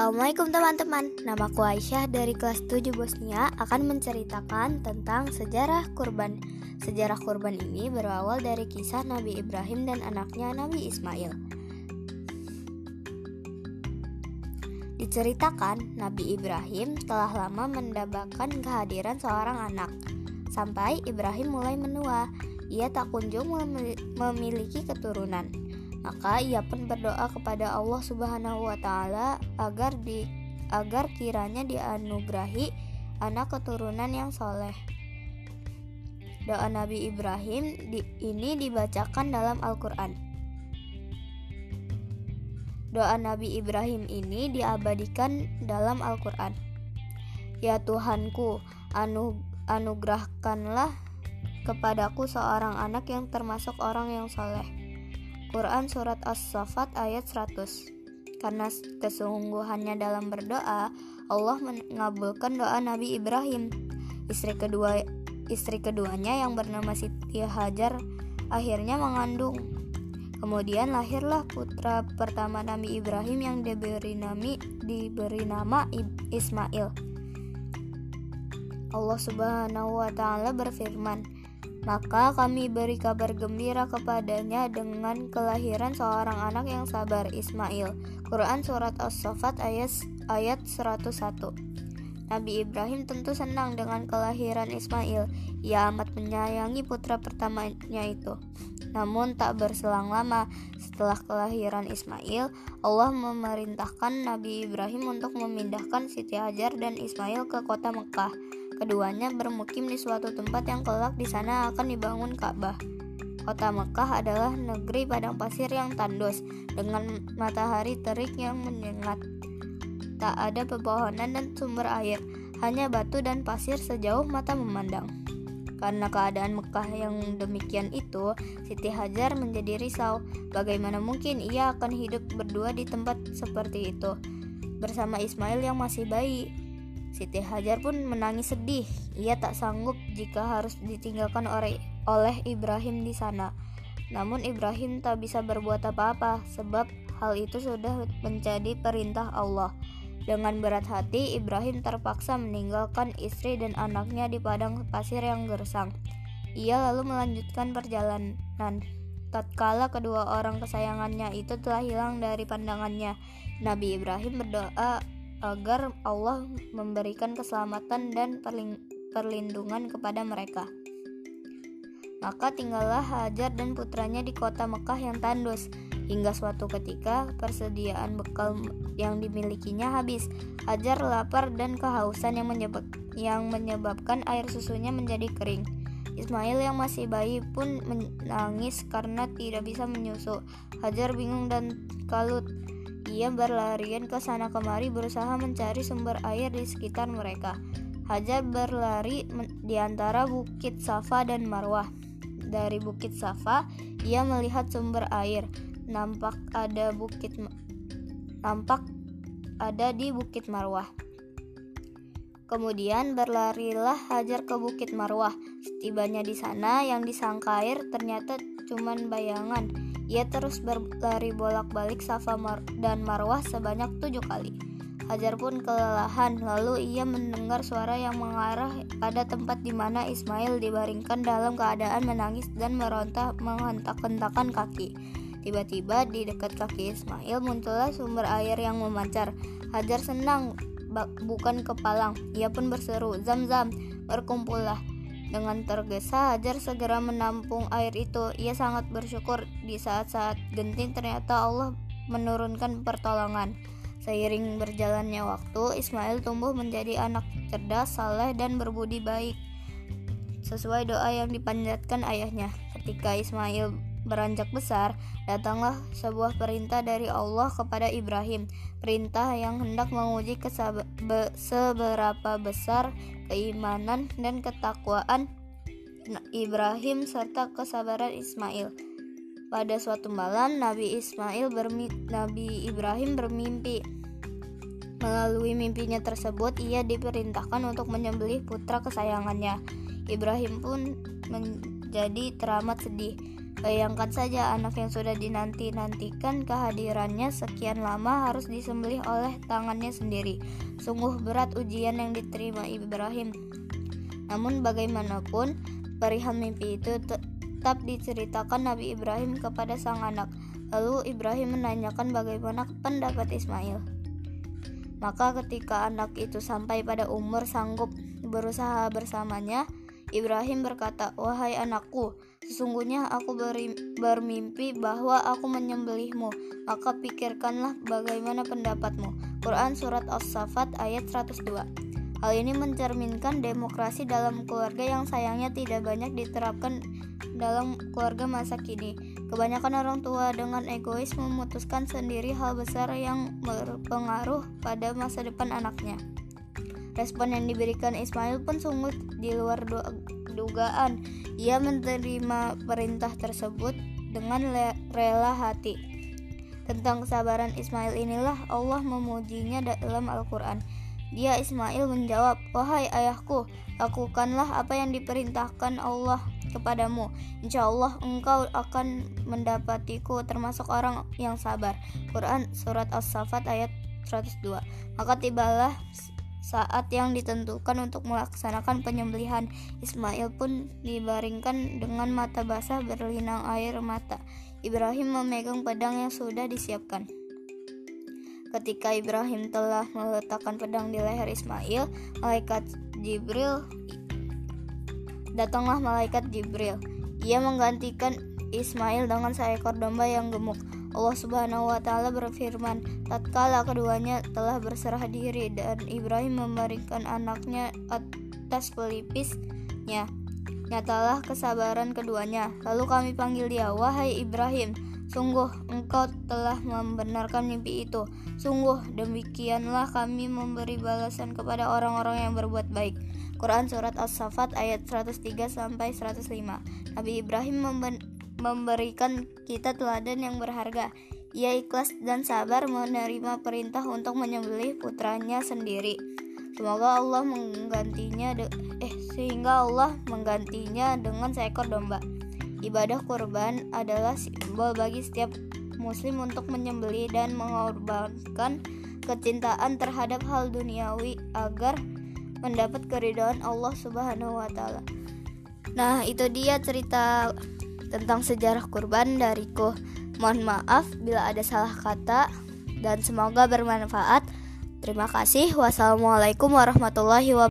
Assalamualaikum teman-teman. Namaku Aisyah dari kelas 7 Bosnia akan menceritakan tentang sejarah kurban. Sejarah kurban ini berawal dari kisah Nabi Ibrahim dan anaknya Nabi Ismail. Diceritakan Nabi Ibrahim telah lama mendapatkan kehadiran seorang anak. Sampai Ibrahim mulai menua Ia tak kunjung memiliki keturunan maka ia pun berdoa kepada Allah Subhanahu wa taala agar di agar kiranya dianugerahi anak keturunan yang soleh. Doa Nabi Ibrahim di, ini dibacakan dalam Al-Quran. Doa Nabi Ibrahim ini diabadikan dalam Al-Quran. Ya Tuhanku, anu, anugerahkanlah kepadaku seorang anak yang termasuk orang yang soleh Quran Surat As-Safat ayat 100 Karena kesungguhannya dalam berdoa Allah mengabulkan doa Nabi Ibrahim. Istri kedua istri keduanya yang bernama Siti Hajar akhirnya mengandung. Kemudian lahirlah putra pertama Nabi Ibrahim yang diberi nama, diberi nama Ismail. Allah Subhanahu wa taala berfirman maka kami beri kabar gembira kepadanya dengan kelahiran seorang anak yang sabar, Ismail. Quran Surat As-Safat ayat, ayat 101 Nabi Ibrahim tentu senang dengan kelahiran Ismail. Ia amat menyayangi putra pertamanya itu. Namun tak berselang lama setelah kelahiran Ismail, Allah memerintahkan Nabi Ibrahim untuk memindahkan Siti Hajar dan Ismail ke kota Mekah. Keduanya bermukim di suatu tempat yang kelak di sana akan dibangun Ka'bah. Kota Mekah adalah negeri padang pasir yang tandus dengan matahari terik yang menyengat. Tak ada pepohonan dan sumber air, hanya batu dan pasir sejauh mata memandang. Karena keadaan Mekah yang demikian itu, Siti Hajar menjadi risau. Bagaimana mungkin ia akan hidup berdua di tempat seperti itu bersama Ismail yang masih bayi? Siti Hajar pun menangis sedih. Ia tak sanggup jika harus ditinggalkan oleh, Ibrahim di sana. Namun Ibrahim tak bisa berbuat apa-apa sebab hal itu sudah menjadi perintah Allah. Dengan berat hati, Ibrahim terpaksa meninggalkan istri dan anaknya di padang pasir yang gersang. Ia lalu melanjutkan perjalanan. Tatkala kedua orang kesayangannya itu telah hilang dari pandangannya, Nabi Ibrahim berdoa agar Allah memberikan keselamatan dan perlindungan kepada mereka. Maka tinggallah Hajar dan putranya di kota Mekah yang tandus. Hingga suatu ketika persediaan bekal yang dimilikinya habis. Hajar lapar dan kehausan yang, menyebab, yang menyebabkan air susunya menjadi kering. Ismail yang masih bayi pun menangis karena tidak bisa menyusu. Hajar bingung dan kalut ia berlarian ke sana kemari berusaha mencari sumber air di sekitar mereka. Hajar berlari di antara Bukit Safa dan Marwah. Dari Bukit Safa, ia melihat sumber air. Nampak ada bukit nampak ada di Bukit Marwah. Kemudian berlarilah Hajar ke Bukit Marwah. Setibanya di sana, yang disangka air ternyata cuma bayangan. Ia terus berlari bolak-balik Safa Mar dan Marwah sebanyak tujuh kali. Hajar pun kelelahan, lalu ia mendengar suara yang mengarah pada tempat di mana Ismail dibaringkan dalam keadaan menangis dan meronta menghentak-hentakan kaki. Tiba-tiba di dekat kaki Ismail muncullah sumber air yang memancar. Hajar senang, bukan kepalang. Ia pun berseru, "Zam-zam!" Berkumpullah dengan tergesa, Hajar segera menampung air itu. Ia sangat bersyukur di saat-saat genting ternyata Allah menurunkan pertolongan. Seiring berjalannya waktu, Ismail tumbuh menjadi anak cerdas, saleh, dan berbudi baik. Sesuai doa yang dipanjatkan ayahnya. Ketika Ismail beranjak besar, datanglah sebuah perintah dari Allah kepada Ibrahim, perintah yang hendak menguji seberapa besar keimanan dan ketakwaan Ibrahim serta kesabaran Ismail. Pada suatu malam, Nabi Ismail Nabi Ibrahim bermimpi. Melalui mimpinya tersebut, ia diperintahkan untuk menyembelih putra kesayangannya. Ibrahim pun menjadi teramat sedih Bayangkan saja anak yang sudah dinanti-nantikan kehadirannya sekian lama harus disembelih oleh tangannya sendiri. Sungguh berat ujian yang diterima Ibrahim. Namun bagaimanapun, perihal mimpi itu tetap diceritakan Nabi Ibrahim kepada sang anak. Lalu Ibrahim menanyakan bagaimana pendapat Ismail. Maka ketika anak itu sampai pada umur sanggup berusaha bersamanya, Ibrahim berkata, "Wahai anakku, sesungguhnya aku bermimpi bahwa aku menyembelihmu, maka pikirkanlah bagaimana pendapatmu." Quran Surat As-Safat ayat 102 Hal ini mencerminkan demokrasi dalam keluarga yang sayangnya tidak banyak diterapkan dalam keluarga masa kini. Kebanyakan orang tua dengan egois memutuskan sendiri hal besar yang berpengaruh pada masa depan anaknya. Respon yang diberikan Ismail pun sungguh di luar dugaan. Ia menerima perintah tersebut dengan rela hati. Tentang kesabaran Ismail inilah Allah memujinya dalam Al-Quran. Dia Ismail menjawab, "Wahai ayahku, lakukanlah apa yang diperintahkan Allah kepadamu. Insya Allah engkau akan mendapatiku termasuk orang yang sabar." Quran Surat As-Safat ayat 102 Maka tibalah saat yang ditentukan untuk melaksanakan penyembelihan, Ismail pun dibaringkan dengan mata basah berlinang air mata. Ibrahim memegang pedang yang sudah disiapkan. Ketika Ibrahim telah meletakkan pedang di leher Ismail, malaikat Jibril datanglah malaikat Jibril. Ia menggantikan Ismail dengan seekor domba yang gemuk. Allah Subhanahu wa taala berfirman, tatkala keduanya telah berserah diri dan Ibrahim memberikan anaknya atas pelipisnya. Nyatalah kesabaran keduanya. Lalu kami panggil dia, "Wahai Ibrahim, sungguh engkau telah membenarkan mimpi itu. Sungguh demikianlah kami memberi balasan kepada orang-orang yang berbuat baik." Quran surat As-Saffat ayat 103 sampai 105. Nabi Ibrahim memberikan kita teladan yang berharga. Ia ikhlas dan sabar menerima perintah untuk menyembelih putranya sendiri. Semoga Allah menggantinya eh sehingga Allah menggantinya dengan seekor domba. Ibadah kurban adalah simbol bagi setiap muslim untuk menyembelih dan mengorbankan kecintaan terhadap hal duniawi agar mendapat keridhaan Allah Subhanahu wa taala. Nah, itu dia cerita tentang sejarah kurban dariku. Mohon maaf bila ada salah kata dan semoga bermanfaat. Terima kasih. Wassalamualaikum warahmatullahi wabarakatuh.